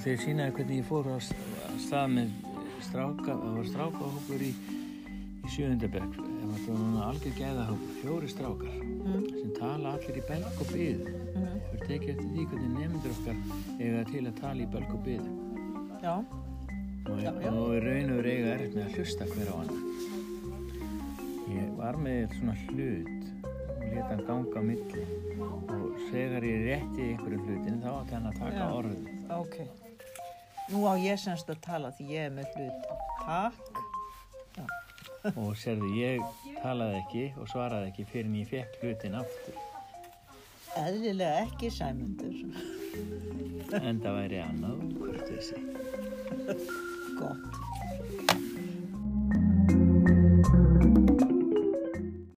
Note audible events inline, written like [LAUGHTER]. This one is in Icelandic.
nú þegar sínaði hvernig ég fór á stað með stráka, það var strákahópur í, í sjöundabekk, það var núna algjör gæðahópur, fjóri strákar Mm. sem tala allir í belg og byð. Mm. Við tekið eftir því hvernig nefndur okkar eiga til að tala í belg og byð. Já, Og, og í raun og eiga erfitt með að hlusta hver á hann. Ég var með svona hlut og leta hann ganga á milli og þegar ég rétti einhverju hlutin þá átti hann að taka Já. Ok. Nú á ég semst að tala því ég er með hlut. Takk. [LAUGHS] og sérðu, ég talaði ekki og svaraði ekki fyrir en ég fekk hlutin aftur Eðlilega ekki sæmundur. en það væri annað hvort þessi [LAUGHS] Gott.